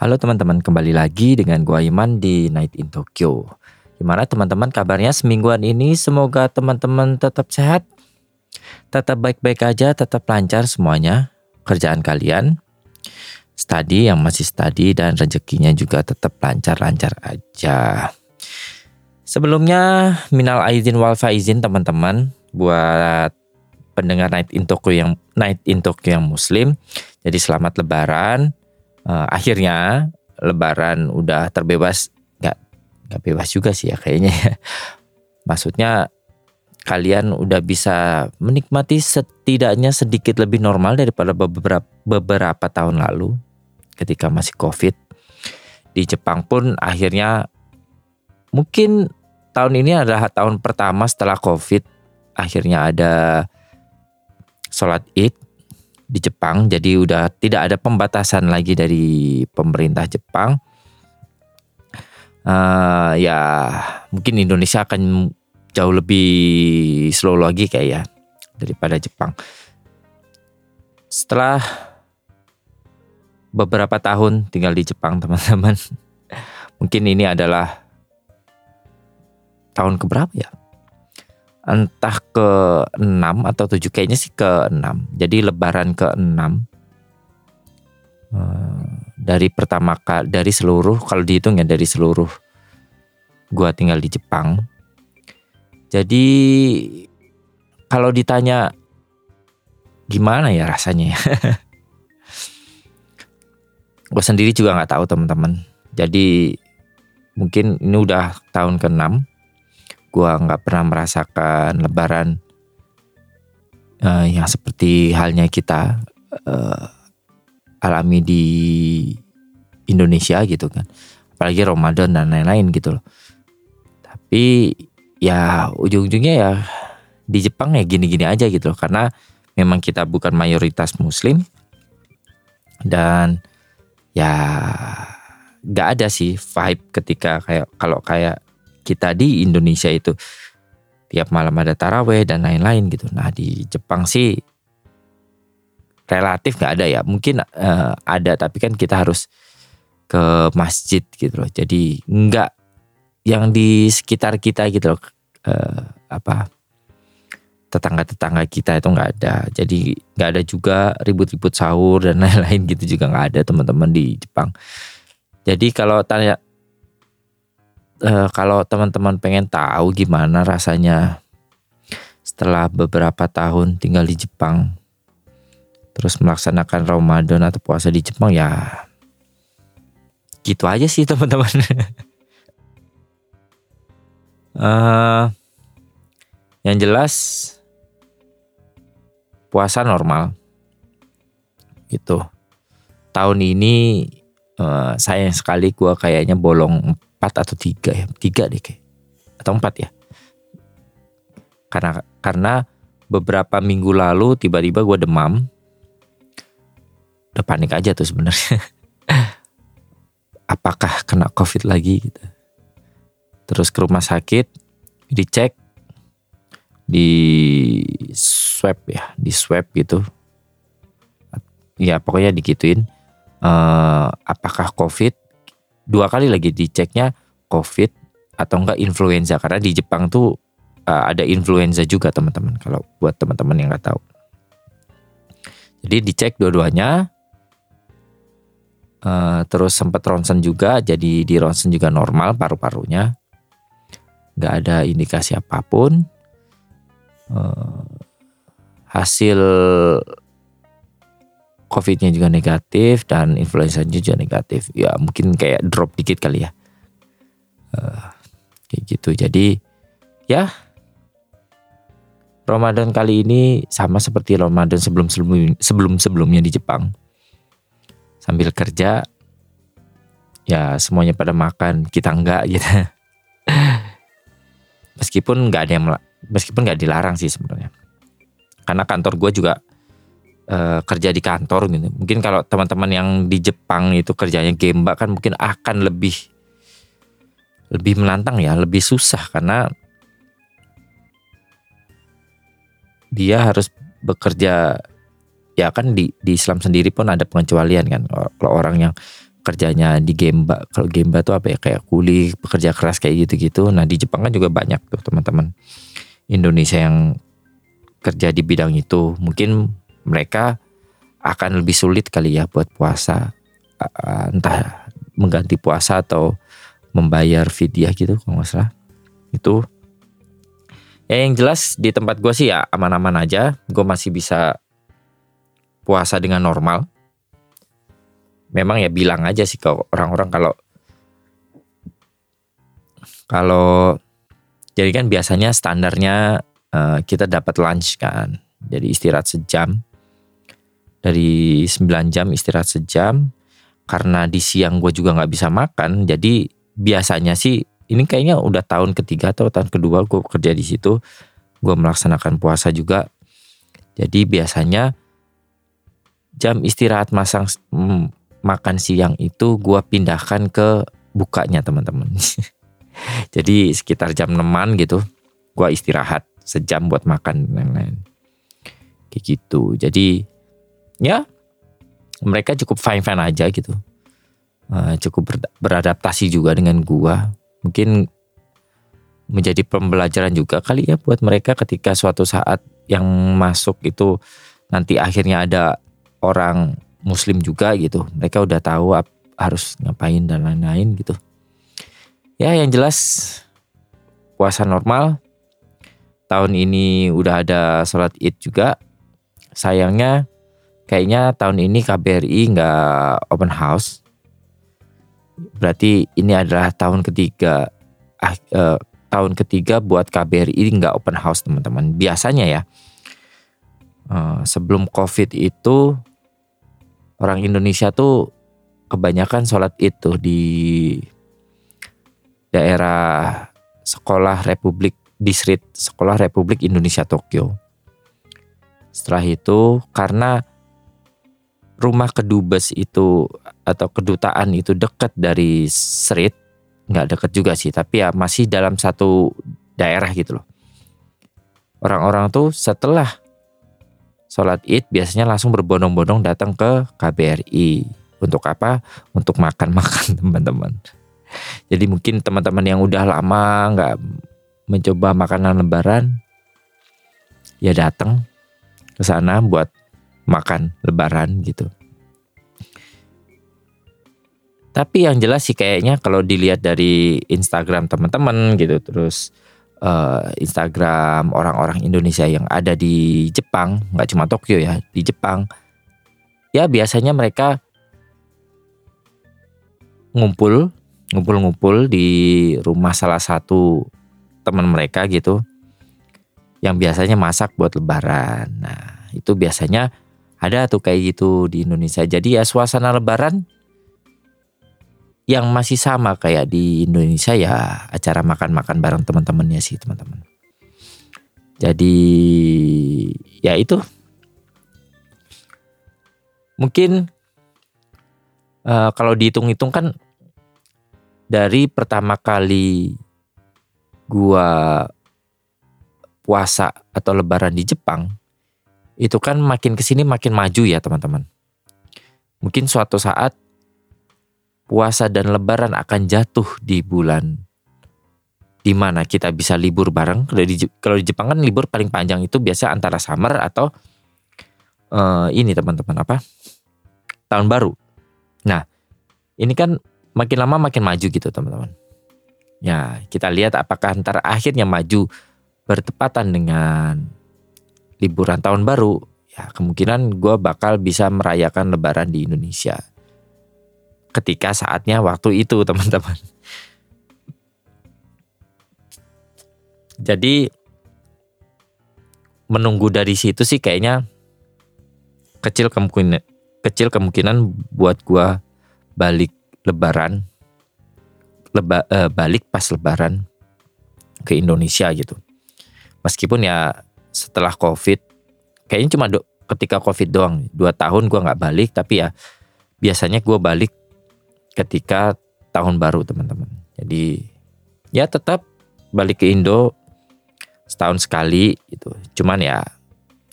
Halo teman-teman, kembali lagi dengan gua Iman di Night in Tokyo. Gimana teman-teman kabarnya semingguan ini? Semoga teman-teman tetap sehat, tetap baik-baik aja, tetap lancar semuanya kerjaan kalian. Study yang masih study dan rezekinya juga tetap lancar-lancar aja. Sebelumnya minal aizin wal faizin teman-teman buat pendengar Night in Tokyo yang Night in Tokyo yang muslim. Jadi selamat lebaran uh, akhirnya Lebaran udah terbebas. Nggak nggak bebas juga sih ya kayaknya maksudnya kalian udah bisa menikmati setidaknya sedikit lebih normal daripada beberapa beberapa tahun lalu ketika masih covid. Di Jepang pun akhirnya mungkin tahun ini adalah tahun pertama setelah covid. Akhirnya ada sholat id di Jepang. Jadi udah tidak ada pembatasan lagi dari pemerintah Jepang. Uh, ya mungkin Indonesia akan jauh lebih slow lagi kayak ya daripada Jepang. Setelah beberapa tahun tinggal di Jepang teman-teman mungkin ini adalah tahun keberapa ya entah ke 6 atau 7 kayaknya sih ke 6 jadi lebaran ke 6 eh, dari pertama kali dari seluruh kalau dihitung ya dari seluruh gua tinggal di Jepang. Jadi kalau ditanya gimana ya rasanya ya? Gue sendiri juga nggak tahu teman-teman. Jadi mungkin ini udah tahun ke-6 gue nggak pernah merasakan Lebaran uh, yang seperti halnya kita uh, alami di Indonesia gitu kan, apalagi Ramadan dan lain-lain gitu loh. Tapi ya ujung-ujungnya ya di Jepang ya gini-gini aja gitu loh, karena memang kita bukan mayoritas Muslim dan ya nggak ada sih vibe ketika kayak kalau kayak kita di Indonesia itu tiap malam ada taraweh dan lain-lain gitu. Nah di Jepang sih relatif nggak ada ya. Mungkin uh, ada tapi kan kita harus ke masjid gitu loh. Jadi nggak yang di sekitar kita gitu loh. Uh, apa tetangga-tetangga kita itu nggak ada. Jadi nggak ada juga ribut-ribut sahur dan lain-lain gitu juga nggak ada teman-teman di Jepang. Jadi kalau tanya uh, kalau teman-teman pengen tahu gimana rasanya setelah beberapa tahun tinggal di Jepang terus melaksanakan Ramadan atau puasa di Jepang ya gitu aja sih teman-teman. Uh, yang jelas puasa normal. Gitu. Tahun ini uh, sayang sekali gue kayaknya bolong empat atau tiga ya? Tiga deh kayak. Atau empat ya? Karena karena beberapa minggu lalu tiba-tiba gue demam. Udah panik aja tuh sebenarnya. Apakah kena covid lagi gitu? Terus ke rumah sakit dicek di swab ya di swab gitu. Ya pokoknya dikituin uh, apakah covid dua kali lagi diceknya COVID atau enggak influenza karena di Jepang tuh uh, ada influenza juga teman-teman kalau buat teman-teman yang nggak tahu. Jadi dicek dua-duanya, uh, terus sempat ronsen juga, jadi di ronsen juga normal paru-parunya, nggak ada indikasi apa pun. Uh, hasil COVID-nya juga negatif dan influenza-nya juga negatif. Ya mungkin kayak drop dikit kali ya. Uh, kayak gitu. Jadi ya Ramadan kali ini sama seperti Ramadan sebelum sebelum sebelum sebelumnya di Jepang. Sambil kerja ya semuanya pada makan kita enggak gitu meskipun nggak ada yang meskipun nggak dilarang sih sebenarnya karena kantor gue juga uh, kerja di kantor gitu. Mungkin kalau teman-teman yang di Jepang itu kerjanya gemba kan mungkin akan lebih lebih menantang ya lebih susah karena dia harus bekerja. Ya kan di di Islam sendiri pun ada pengecualian kan. Kalau orang yang kerjanya di Gemba kalau Gemba tuh apa ya kayak kuli pekerja keras kayak gitu-gitu. Nah di Jepang kan juga banyak tuh teman-teman Indonesia yang kerja di bidang itu. Mungkin mereka akan lebih sulit kali ya buat puasa entah mengganti puasa atau membayar fidyah gitu kalau nggak salah itu ya yang jelas di tempat gue sih ya aman-aman aja gue masih bisa puasa dengan normal memang ya bilang aja sih ke orang-orang kalau kalau jadi kan biasanya standarnya uh, kita dapat lunch kan. Jadi istirahat sejam. Dari 9 jam istirahat sejam. Karena di siang gue juga nggak bisa makan. Jadi biasanya sih ini kayaknya udah tahun ketiga atau tahun kedua gue kerja di situ. Gue melaksanakan puasa juga. Jadi biasanya jam istirahat masang hmm, makan siang itu gue pindahkan ke bukanya teman-teman. Jadi sekitar jam 6 gitu gue istirahat sejam buat makan dan lain-lain. Kayak gitu. Jadi ya mereka cukup fine-fine aja gitu. Uh, cukup ber, beradaptasi juga dengan gua. Mungkin menjadi pembelajaran juga kali ya buat mereka ketika suatu saat yang masuk itu nanti akhirnya ada orang muslim juga gitu mereka udah tahu harus ngapain dan lain-lain gitu ya yang jelas puasa normal tahun ini udah ada sholat id juga sayangnya kayaknya tahun ini KBRI nggak open house berarti ini adalah tahun ketiga ah, eh, tahun ketiga buat KBRI nggak open house teman-teman biasanya ya eh, sebelum covid itu orang Indonesia tuh kebanyakan sholat itu di daerah sekolah Republik Distrik Sekolah Republik Indonesia Tokyo. Setelah itu karena rumah kedubes itu atau kedutaan itu dekat dari street, nggak dekat juga sih, tapi ya masih dalam satu daerah gitu loh. Orang-orang tuh setelah sholat id biasanya langsung berbondong-bondong datang ke KBRI. Untuk apa? Untuk makan-makan teman-teman. Jadi mungkin teman-teman yang udah lama nggak mencoba makanan lebaran, ya datang ke sana buat makan lebaran gitu. Tapi yang jelas sih kayaknya kalau dilihat dari Instagram teman-teman gitu, terus uh, Instagram orang-orang Indonesia yang ada di Jepang, nggak cuma Tokyo ya, di Jepang. Ya biasanya mereka ngumpul, ngumpul-ngumpul di rumah salah satu teman mereka gitu, yang biasanya masak buat Lebaran. Nah itu biasanya ada tuh kayak gitu di Indonesia. Jadi ya suasana Lebaran yang masih sama kayak di Indonesia ya acara makan-makan bareng teman-temannya sih teman-teman. Jadi ya itu mungkin uh, kalau dihitung-hitung kan dari pertama kali gua puasa atau lebaran di Jepang itu kan makin ke sini makin maju ya teman-teman. Mungkin suatu saat puasa dan lebaran akan jatuh di bulan di mana kita bisa libur bareng. Kalau di, kalau di Jepang kan libur paling panjang itu biasa antara summer atau uh, ini teman-teman apa tahun baru. Nah ini kan makin lama makin maju gitu teman-teman. Ya kita lihat apakah antara akhirnya maju bertepatan dengan liburan tahun baru. Ya kemungkinan gue bakal bisa merayakan lebaran di Indonesia ketika saatnya waktu itu teman-teman. Jadi menunggu dari situ sih kayaknya kecil kemungkinan kecil kemungkinan buat gua balik lebaran leba, uh, balik pas lebaran ke Indonesia gitu. Meskipun ya setelah COVID, kayaknya cuma do, ketika COVID doang. Dua tahun gue nggak balik, tapi ya biasanya gue balik ketika tahun baru teman-teman. Jadi ya tetap balik ke Indo setahun sekali gitu. Cuman ya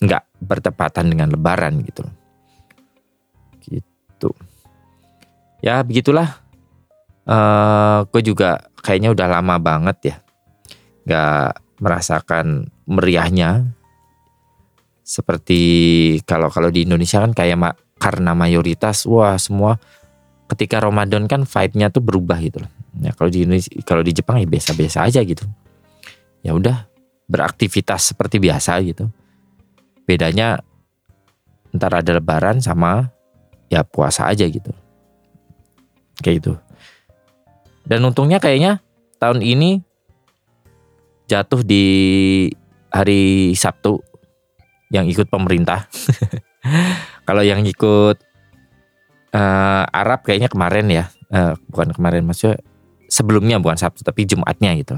nggak bertepatan dengan Lebaran gitu. Gitu. Ya begitulah. Uh, gue juga kayaknya udah lama banget ya nggak merasakan meriahnya seperti kalau kalau di Indonesia kan kayak mak karena mayoritas wah semua ketika Ramadan kan vibe-nya tuh berubah gitu loh. Ya kalau di Indonesia, kalau di Jepang ya biasa-biasa aja gitu. Ya udah beraktivitas seperti biasa gitu. Bedanya ntar ada lebaran sama ya puasa aja gitu. Kayak gitu. Dan untungnya kayaknya tahun ini jatuh di hari Sabtu yang ikut pemerintah. Kalau yang ikut uh, Arab kayaknya kemarin ya, uh, bukan kemarin maksudnya sebelumnya bukan Sabtu tapi Jumatnya gitu.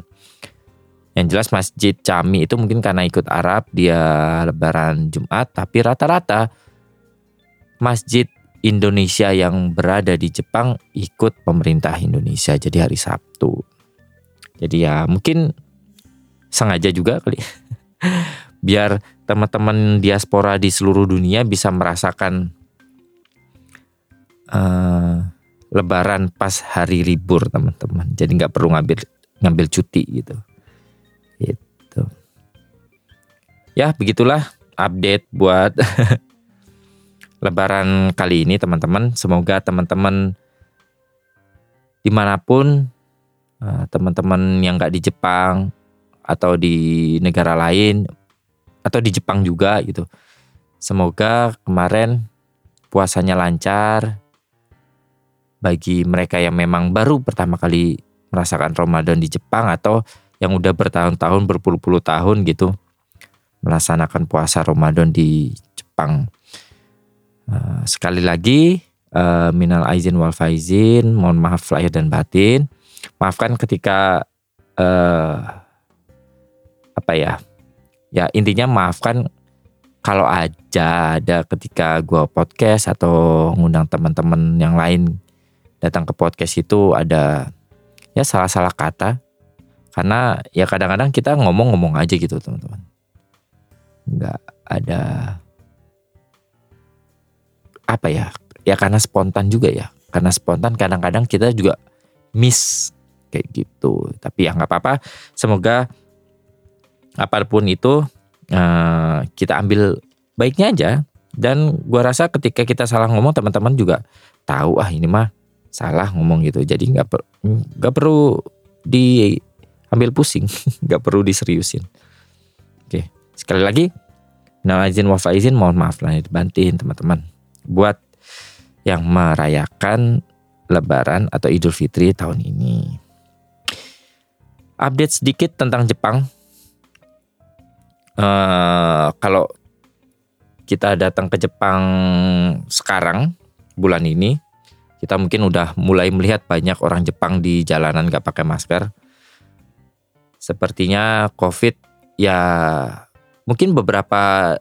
Yang jelas Masjid Cami itu mungkin karena ikut Arab dia Lebaran Jumat, tapi rata-rata masjid Indonesia yang berada di Jepang ikut pemerintah Indonesia jadi hari Sabtu. Jadi ya mungkin sengaja juga kali biar teman-teman diaspora di seluruh dunia bisa merasakan uh, Lebaran pas hari libur teman-teman. Jadi nggak perlu ngambil ngambil cuti gitu. Gitu. Ya begitulah update buat Lebaran kali ini teman-teman. Semoga teman-teman di mana pun eh, teman-teman yang nggak di Jepang atau di negara lain atau di Jepang juga gitu. Semoga kemarin puasanya lancar, bagi mereka yang memang baru pertama kali merasakan Ramadan di Jepang atau yang udah bertahun-tahun berpuluh-puluh tahun gitu melaksanakan puasa Ramadan di Jepang. Uh, sekali lagi uh, minal aizin wal faizin, mohon maaf lahir dan batin. Maafkan ketika uh, apa ya? Ya intinya maafkan kalau aja ada ketika gue podcast atau ngundang teman-teman yang lain datang ke podcast itu ada ya salah-salah kata. Karena ya kadang-kadang kita ngomong-ngomong aja gitu teman-teman. Nggak ada apa ya ya karena spontan juga ya. Karena spontan kadang-kadang kita juga miss kayak gitu. Tapi ya nggak apa-apa. Semoga apa pun itu uh, kita ambil baiknya aja. Dan gua rasa ketika kita salah ngomong teman-teman juga tahu ah ini mah salah ngomong gitu. Jadi nggak per, nggak perlu diambil pusing nggak perlu diseriusin. Oke sekali lagi nah izin wafa izin mohon maaf lah dibantiin teman-teman. Buat yang merayakan Lebaran atau Idul Fitri tahun ini. Update sedikit tentang Jepang uh, kalau kita datang ke Jepang sekarang bulan ini kita mungkin udah mulai melihat banyak orang Jepang di jalanan gak pakai masker. Sepertinya COVID ya mungkin beberapa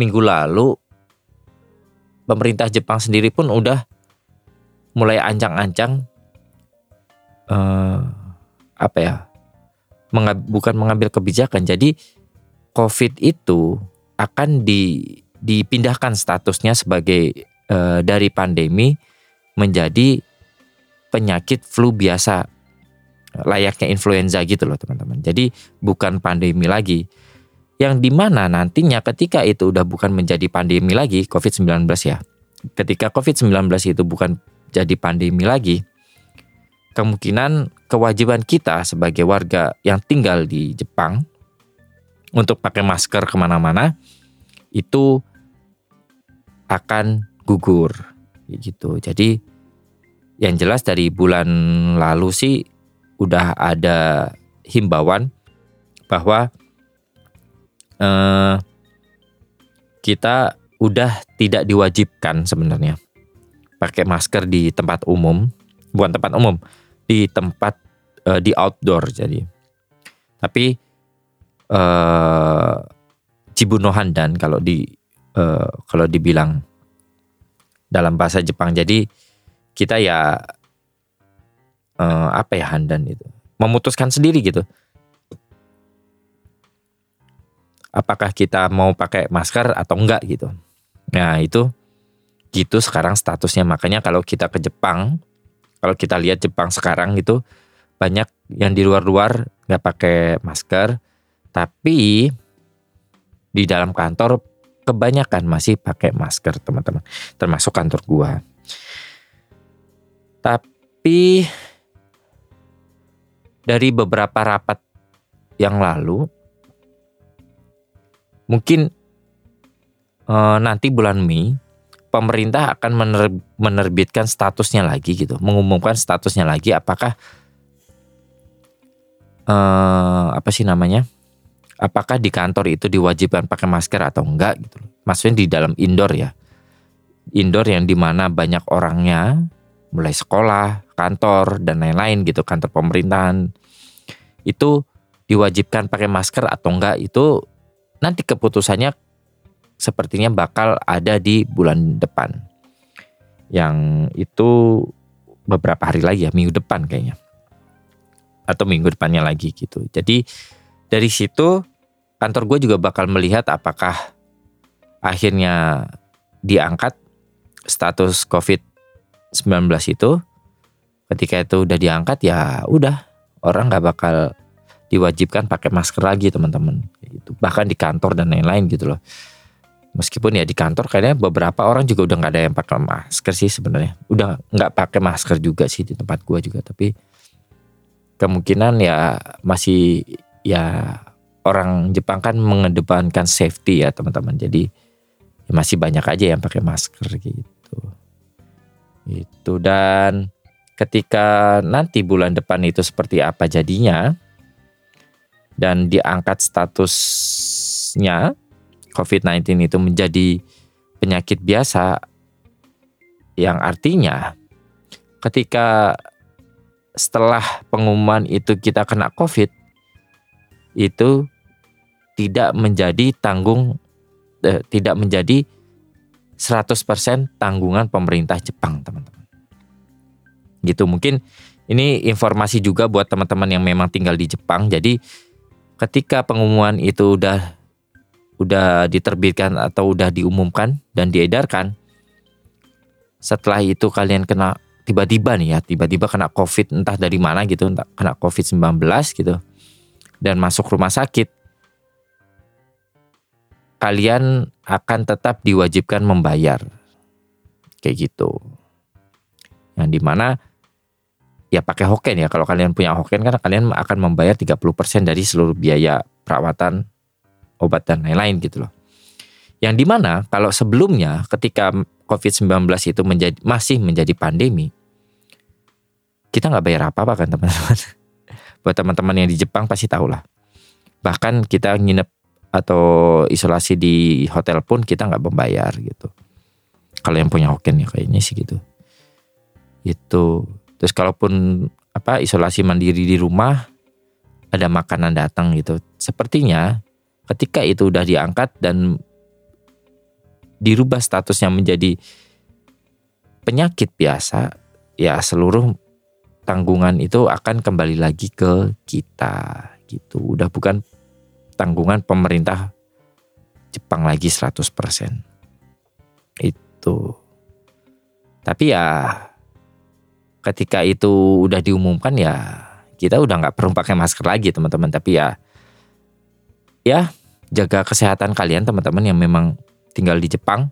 minggu lalu pemerintah Jepang sendiri pun udah mulai ancang-ancang uh, apa ya mengab, bukan mengambil kebijakan jadi COVID itu akan di, dipindahkan statusnya sebagai uh, dari pandemi menjadi penyakit flu biasa layaknya influenza gitu loh teman-teman. Jadi bukan pandemi lagi. Yang di mana nantinya ketika itu udah bukan menjadi pandemi lagi COVID-19 ya. Ketika COVID-19 itu bukan jadi pandemi lagi, kemungkinan kewajiban kita sebagai warga yang tinggal di Jepang untuk pakai masker ke mana-mana itu akan gugur gitu. Jadi yang jelas dari bulan lalu sih udah ada himbauan bahwa eh, kita udah tidak diwajibkan sebenarnya pakai masker di tempat umum, bukan tempat umum, di tempat uh, di outdoor jadi tapi Cibunohan dan kalau di uh, kalau dibilang dalam bahasa Jepang. Jadi kita ya uh, apa ya handan itu? Memutuskan sendiri gitu. Apakah kita mau pakai masker atau enggak gitu. Nah itu gitu sekarang statusnya. Makanya kalau kita ke Jepang kalau kita lihat Jepang sekarang itu banyak yang di luar-luar nggak pakai masker tapi di dalam kantor kebanyakan masih pakai masker teman-teman. Termasuk kantor gua. Tapi dari beberapa rapat yang lalu mungkin uh, nanti bulan Mei pemerintah akan menerbitkan statusnya lagi gitu. Mengumumkan statusnya lagi apakah uh, apa sih namanya? Apakah di kantor itu diwajibkan pakai masker atau enggak gitu Maksudnya di dalam indoor ya. Indoor yang di mana banyak orangnya, mulai sekolah, kantor dan lain-lain gitu, kantor pemerintahan itu diwajibkan pakai masker atau enggak itu nanti keputusannya sepertinya bakal ada di bulan depan. Yang itu beberapa hari lagi ya, minggu depan kayaknya atau minggu depannya lagi gitu. Jadi dari situ kantor gue juga bakal melihat apakah akhirnya diangkat status COVID-19 itu. Ketika itu udah diangkat ya udah orang nggak bakal diwajibkan pakai masker lagi teman-teman. Gitu. Bahkan di kantor dan lain-lain gitu loh. Meskipun ya di kantor kayaknya beberapa orang juga udah nggak ada yang pakai masker sih sebenarnya. Udah nggak pakai masker juga sih di tempat gue juga. Tapi kemungkinan ya masih ya orang Jepang kan mengedepankan safety ya teman-teman. Jadi ya masih banyak aja yang pakai masker gitu. Itu dan ketika nanti bulan depan itu seperti apa jadinya dan diangkat statusnya COVID-19 itu menjadi penyakit biasa yang artinya ketika setelah pengumuman itu kita kena COVID itu tidak menjadi tanggung eh, tidak menjadi 100% tanggungan pemerintah Jepang, teman-teman. Gitu mungkin ini informasi juga buat teman-teman yang memang tinggal di Jepang. Jadi ketika pengumuman itu udah udah diterbitkan atau udah diumumkan dan diedarkan, setelah itu kalian kena tiba-tiba nih ya tiba-tiba kena covid entah dari mana gitu entah kena covid 19 gitu dan masuk rumah sakit kalian akan tetap diwajibkan membayar. Kayak gitu. Yang di mana ya pakai hoken ya. Kalau kalian punya hoken kan kalian akan membayar 30% dari seluruh biaya perawatan obat dan lain-lain gitu loh. Yang di mana kalau sebelumnya ketika COVID-19 itu menjadi, masih menjadi pandemi, kita nggak bayar apa-apa kan teman-teman. Buat teman-teman yang di Jepang pasti tahu lah. Bahkan kita nginep atau isolasi di hotel pun kita nggak membayar gitu. Kalau yang punya hoken ya kayaknya sih gitu. Itu. Terus kalaupun apa isolasi mandiri di rumah ada makanan datang gitu. Sepertinya ketika itu udah diangkat dan dirubah statusnya menjadi penyakit biasa, ya seluruh tanggungan itu akan kembali lagi ke kita gitu. Udah bukan tanggungan pemerintah Jepang lagi 100%. Itu. Tapi ya ketika itu udah diumumkan ya kita udah nggak perlu pakai masker lagi teman-teman. Tapi ya ya jaga kesehatan kalian teman-teman yang memang tinggal di Jepang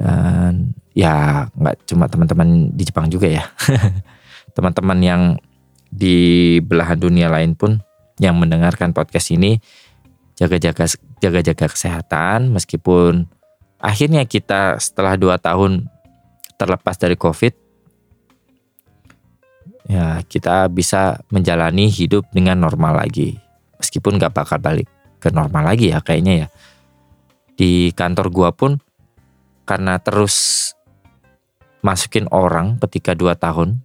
dan ya nggak cuma teman-teman di Jepang juga ya. Teman-teman yang di belahan dunia lain pun yang mendengarkan podcast ini jaga-jaga jaga-jaga kesehatan meskipun akhirnya kita setelah dua tahun terlepas dari covid ya kita bisa menjalani hidup dengan normal lagi. Meskipun nggak bakal balik ke normal lagi ya kayaknya ya. Di kantor gua pun karena terus masukin orang ketika dua tahun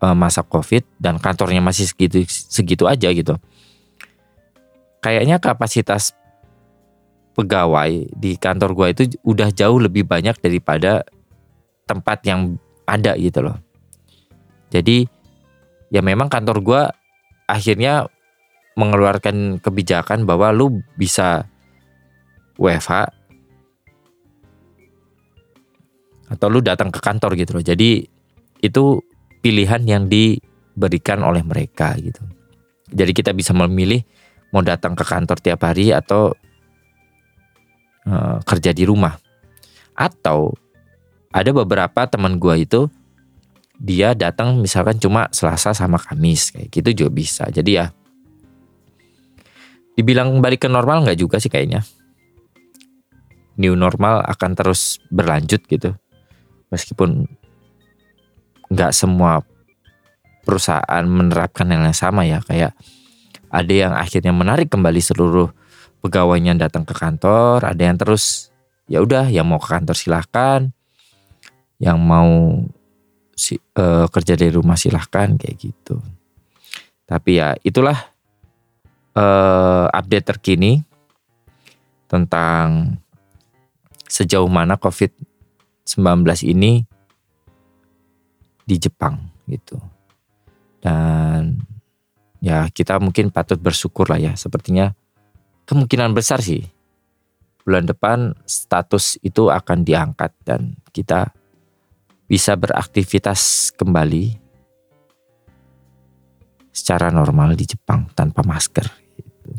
uh, masa covid dan kantornya masih segitu segitu aja gitu. Kayaknya kapasitas pegawai di kantor gua itu udah jauh lebih banyak daripada tempat yang ada gitu loh. Jadi ya memang kantor gua akhirnya mengeluarkan kebijakan bahwa lu bisa WFH atau lu datang ke kantor gitu loh. Jadi itu pilihan yang diberikan oleh mereka gitu. Jadi kita bisa memilih mau datang ke kantor tiap hari atau uh, kerja di rumah. Atau ada beberapa teman gua itu dia datang misalkan cuma Selasa sama Kamis kayak gitu juga bisa. Jadi ya dibilang balik ke normal nggak juga sih kayaknya. New normal akan terus berlanjut gitu. Meskipun nggak semua perusahaan menerapkan yang sama ya kayak ada yang akhirnya menarik kembali seluruh pegawainya datang ke kantor, ada yang terus ya udah yang mau ke kantor silahkan, yang mau si, uh, kerja dari rumah silahkan kayak gitu. Tapi ya itulah uh, update terkini tentang sejauh mana COVID-19 ini di Jepang gitu. Dan ya kita mungkin patut bersyukur lah ya. Sepertinya kemungkinan besar sih bulan depan status itu akan diangkat dan kita bisa beraktivitas kembali secara normal di Jepang tanpa masker. Gitu.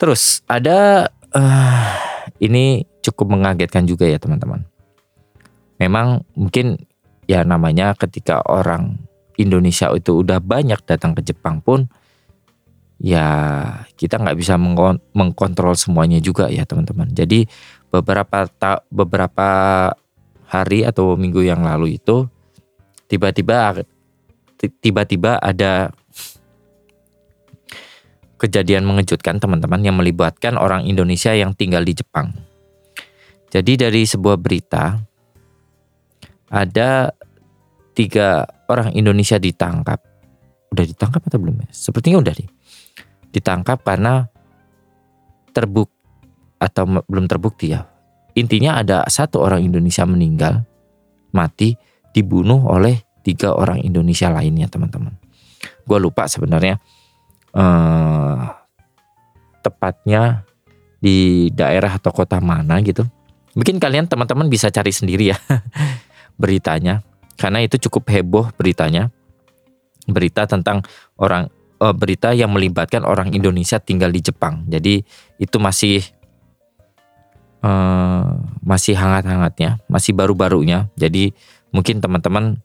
Terus ada uh, ini cukup mengagetkan juga ya teman-teman. Memang mungkin ya namanya ketika orang Indonesia itu udah banyak datang ke Jepang pun ya kita nggak bisa mengkontrol semuanya juga ya teman-teman. Jadi beberapa ta beberapa hari atau minggu yang lalu itu tiba-tiba tiba-tiba ada kejadian mengejutkan teman-teman yang melibatkan orang Indonesia yang tinggal di Jepang. Jadi dari sebuah berita ada tiga orang Indonesia ditangkap. Udah ditangkap atau belum ya? Sepertinya udah deh. Ditangkap karena terbuk atau belum terbukti ya intinya ada satu orang Indonesia meninggal, mati, dibunuh oleh tiga orang Indonesia lainnya teman-teman. Gue lupa sebenarnya eh, tepatnya di daerah atau kota mana gitu. Mungkin kalian teman-teman bisa cari sendiri ya beritanya, karena itu cukup heboh beritanya. Berita tentang orang eh, berita yang melibatkan orang Indonesia tinggal di Jepang. Jadi itu masih uh, masih hangat-hangatnya, masih baru-barunya. Jadi mungkin teman-teman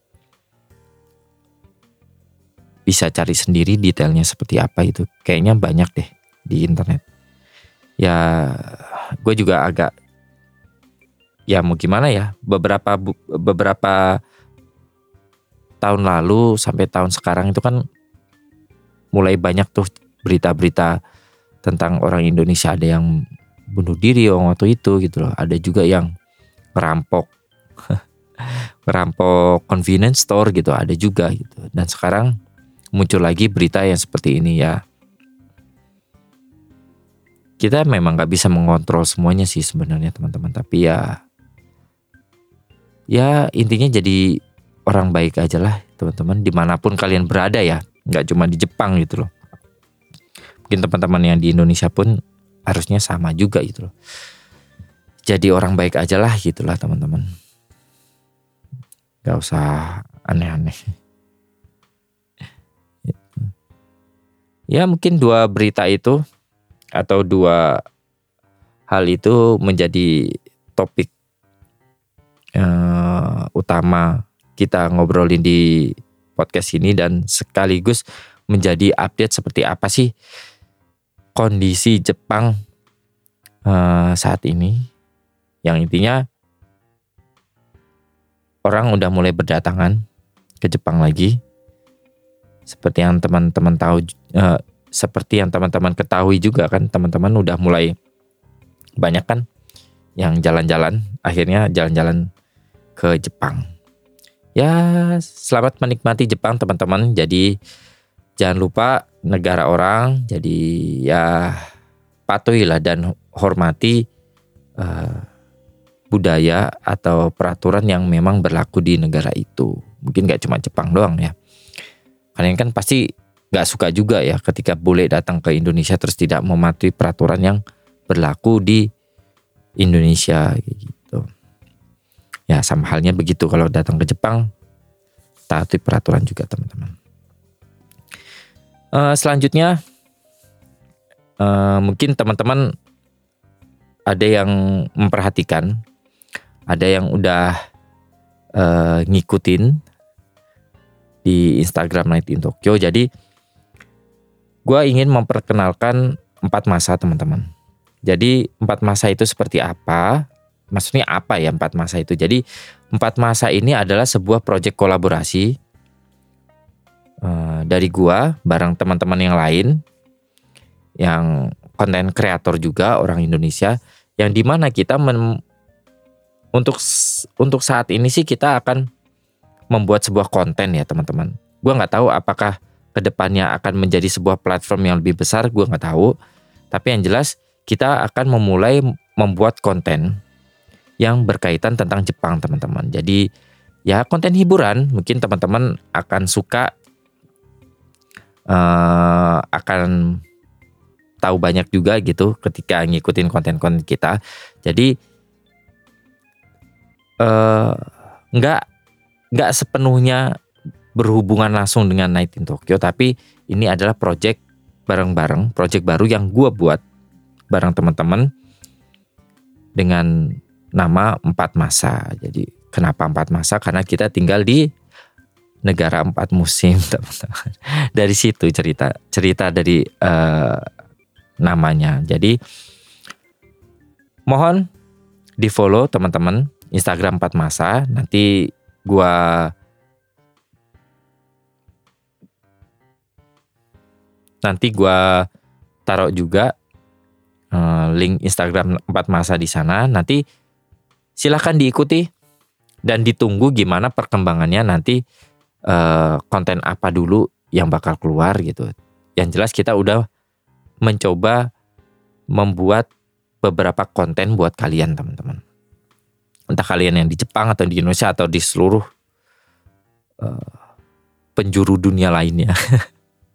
bisa cari sendiri detailnya seperti apa itu. Kayaknya banyak deh di internet. Ya, gue juga agak ya mau gimana ya beberapa beberapa tahun lalu sampai tahun sekarang itu kan mulai banyak tuh berita-berita tentang orang Indonesia ada yang bunuh diri waktu itu gitu loh. Ada juga yang merampok merampok convenience store gitu ada juga gitu. Dan sekarang muncul lagi berita yang seperti ini ya. Kita memang nggak bisa mengontrol semuanya sih sebenarnya teman-teman. Tapi ya, ya intinya jadi orang baik aja lah teman-teman. Di mana pun kalian berada ya, nggak cuma di Jepang gitu loh. Mungkin teman-teman yang di Indonesia pun harusnya sama juga gitu loh. Jadi orang baik aja lah gitulah teman-teman. Gak usah aneh-aneh. Ya mungkin dua berita itu atau dua hal itu menjadi topik uh, utama kita ngobrolin di podcast ini dan sekaligus menjadi update seperti apa sih kondisi Jepang uh, saat ini. Yang intinya orang udah mulai berdatangan ke Jepang lagi. Seperti yang teman-teman tahu uh, seperti yang teman-teman ketahui juga kan teman-teman udah mulai banyak kan yang jalan-jalan. Akhirnya jalan-jalan ke Jepang ya selamat menikmati Jepang teman-teman. Jadi jangan lupa negara orang. Jadi ya patuhilah dan hormati uh, budaya atau peraturan yang memang berlaku di negara itu. Mungkin gak cuma Jepang doang ya. Kalian kan pasti gak suka juga ya ketika boleh datang ke Indonesia terus tidak mematuhi peraturan yang berlaku di Indonesia. Ya sama halnya begitu kalau datang ke Jepang taati peraturan juga teman-teman. Uh, selanjutnya uh, mungkin teman-teman ada yang memperhatikan, ada yang udah uh, ngikutin di Instagram Night in Tokyo. Jadi gue ingin memperkenalkan empat masa teman-teman. Jadi empat masa itu seperti apa? Maksudnya apa ya empat masa itu? Jadi empat masa ini adalah sebuah proyek kolaborasi uh, dari gua bareng teman-teman yang lain yang konten kreator juga orang Indonesia yang di mana kita men, untuk untuk saat ini sih kita akan membuat sebuah konten ya teman-teman. Gua nggak tahu apakah ke depannya akan menjadi sebuah platform yang lebih besar, gua nggak tahu. Tapi yang jelas kita akan memulai membuat konten yang berkaitan tentang Jepang teman-teman. Jadi ya konten hiburan mungkin teman-teman akan suka uh, akan tahu banyak juga gitu ketika ngikutin konten-konten kita. Jadi uh, nggak nggak sepenuhnya berhubungan langsung dengan Night in Tokyo, tapi ini adalah project bareng-bareng, project baru yang gue buat bareng teman-teman dengan nama empat masa. Jadi kenapa empat masa? Karena kita tinggal di negara empat musim, teman-teman. Dari situ cerita cerita dari uh, namanya. Jadi mohon di follow teman-teman Instagram empat masa. Nanti gua nanti gua taruh juga Eh, link Instagram 4 masa di sana. Nanti silahkan diikuti dan ditunggu gimana perkembangannya nanti uh, konten apa dulu yang bakal keluar gitu. Yang jelas kita udah mencoba membuat beberapa konten buat kalian teman-teman. Entah kalian yang di Jepang atau di Indonesia atau di seluruh uh, penjuru dunia lainnya.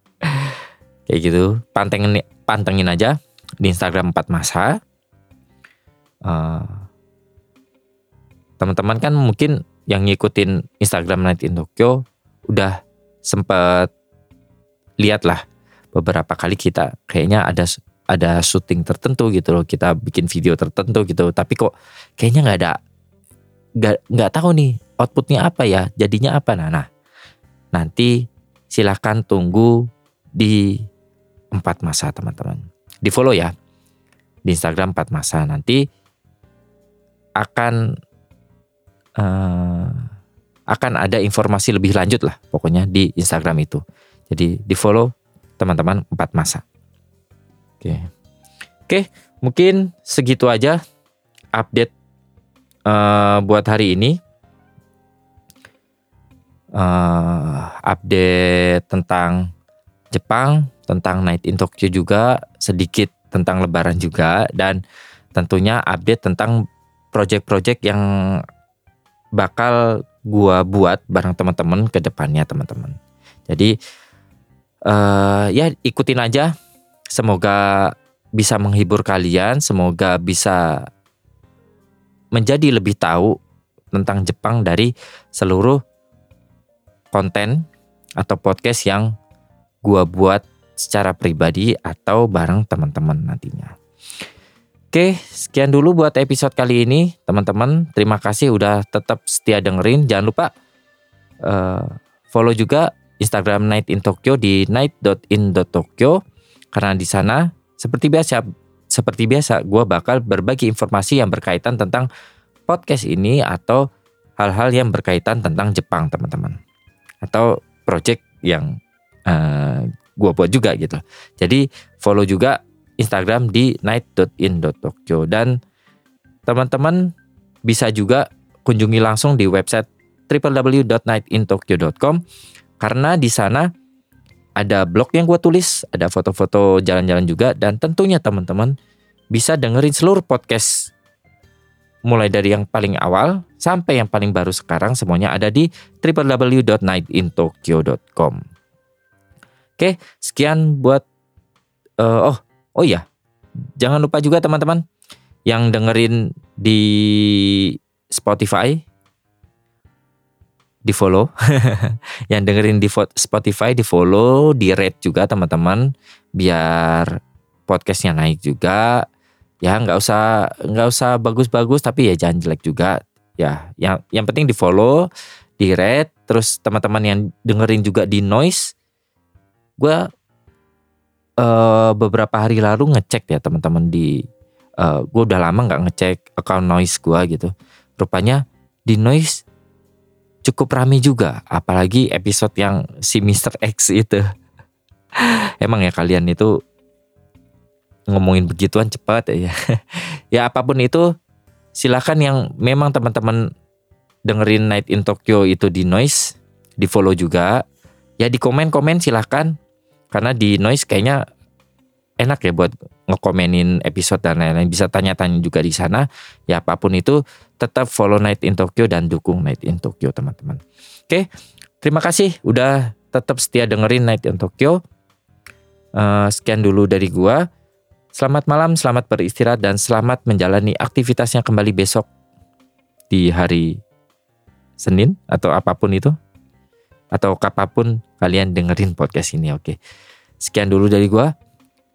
Kayak gitu, pantengin pantengin aja di Instagram 4 masa. Uh, teman-teman kan mungkin yang ngikutin Instagram Night in Tokyo udah sempet lihat lah beberapa kali kita. Kayaknya ada ada syuting tertentu gitu loh kita bikin video tertentu gitu. Tapi kok kayaknya nggak ada nggak nggak tahu nih outputnya apa ya jadinya apa. Nah, nah nanti silahkan tunggu di empat masa teman-teman. Di follow ya di Instagram 4 masa. Nanti akan uh, akan ada informasi lebih lanjut lah pokoknya di Instagram itu. Jadi di follow teman-teman 4 masa. Oke. Oke mungkin segitu aja update uh, buat hari ini. Uh, update tentang Jepang tentang Night in Tokyo juga, sedikit tentang Lebaran juga, dan tentunya update tentang project-project yang bakal gua buat bareng teman-teman ke depannya teman-teman. Jadi uh, ya ikutin aja. Semoga bisa menghibur kalian, semoga bisa menjadi lebih tahu tentang Jepang dari seluruh konten atau podcast yang gua buat secara pribadi atau bareng teman-teman nantinya. Oke, sekian dulu buat episode kali ini, teman-teman. Terima kasih udah tetap setia dengerin. Jangan lupa uh, follow juga Instagram Night in Tokyo di night.in.tokyo karena di sana seperti biasa seperti biasa gue bakal berbagi informasi yang berkaitan tentang podcast ini atau hal-hal yang berkaitan tentang Jepang teman-teman atau project yang uh, gue buat juga gitu. Jadi follow juga Instagram di night.in.tokyo dan teman-teman bisa juga kunjungi langsung di website www.nightintokyo.com karena di sana ada blog yang gue tulis, ada foto-foto jalan-jalan juga dan tentunya teman-teman bisa dengerin seluruh podcast mulai dari yang paling awal sampai yang paling baru sekarang semuanya ada di www.nightintokyo.com. Oke, sekian buat uh, oh oh ya. Jangan lupa juga teman-teman yang dengerin di Spotify di follow yang dengerin di Spotify di follow di rate juga teman-teman biar podcastnya naik juga ya nggak usah nggak usah bagus-bagus tapi ya jangan jelek juga ya yang yang penting di follow di rate terus teman-teman yang dengerin juga di noise gue uh, beberapa hari lalu ngecek ya teman-teman di uh, eh, gue udah lama nggak ngecek account noise gue gitu. Rupanya di noise cukup rame juga apalagi episode yang si Mr. X itu. Emang ya kalian itu ngomongin begituan cepat ya. Ya apa pun itu silakan yang memang teman-teman dengerin Night in Tokyo itu di Noise di follow juga. Ya di komen-komen silahkan karena di Noise kayaknya enak ya buat ngekomenin episode dan lain-lain. Bisa tanya-tanya juga di sana. Ya apa pun itu tetap follow Night in Tokyo dan dukung Night in Tokyo teman-teman. Oke terima kasih. Udah tetap setia dengerin Night in Tokyo. Uh, sekian dulu dari gua. Selamat malam selamat beristirahat dan selamat menjalani aktivitasnya kembali besok di hari Senin atau apa pun itu atau kapan pun kalian dengerin podcast ini oke sekian dulu dari gua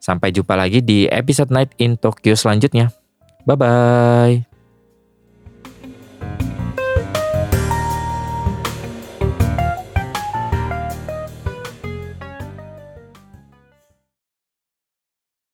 Sampai jumpa lagi di episode Night in Tokyo selanjutnya. Bye bye.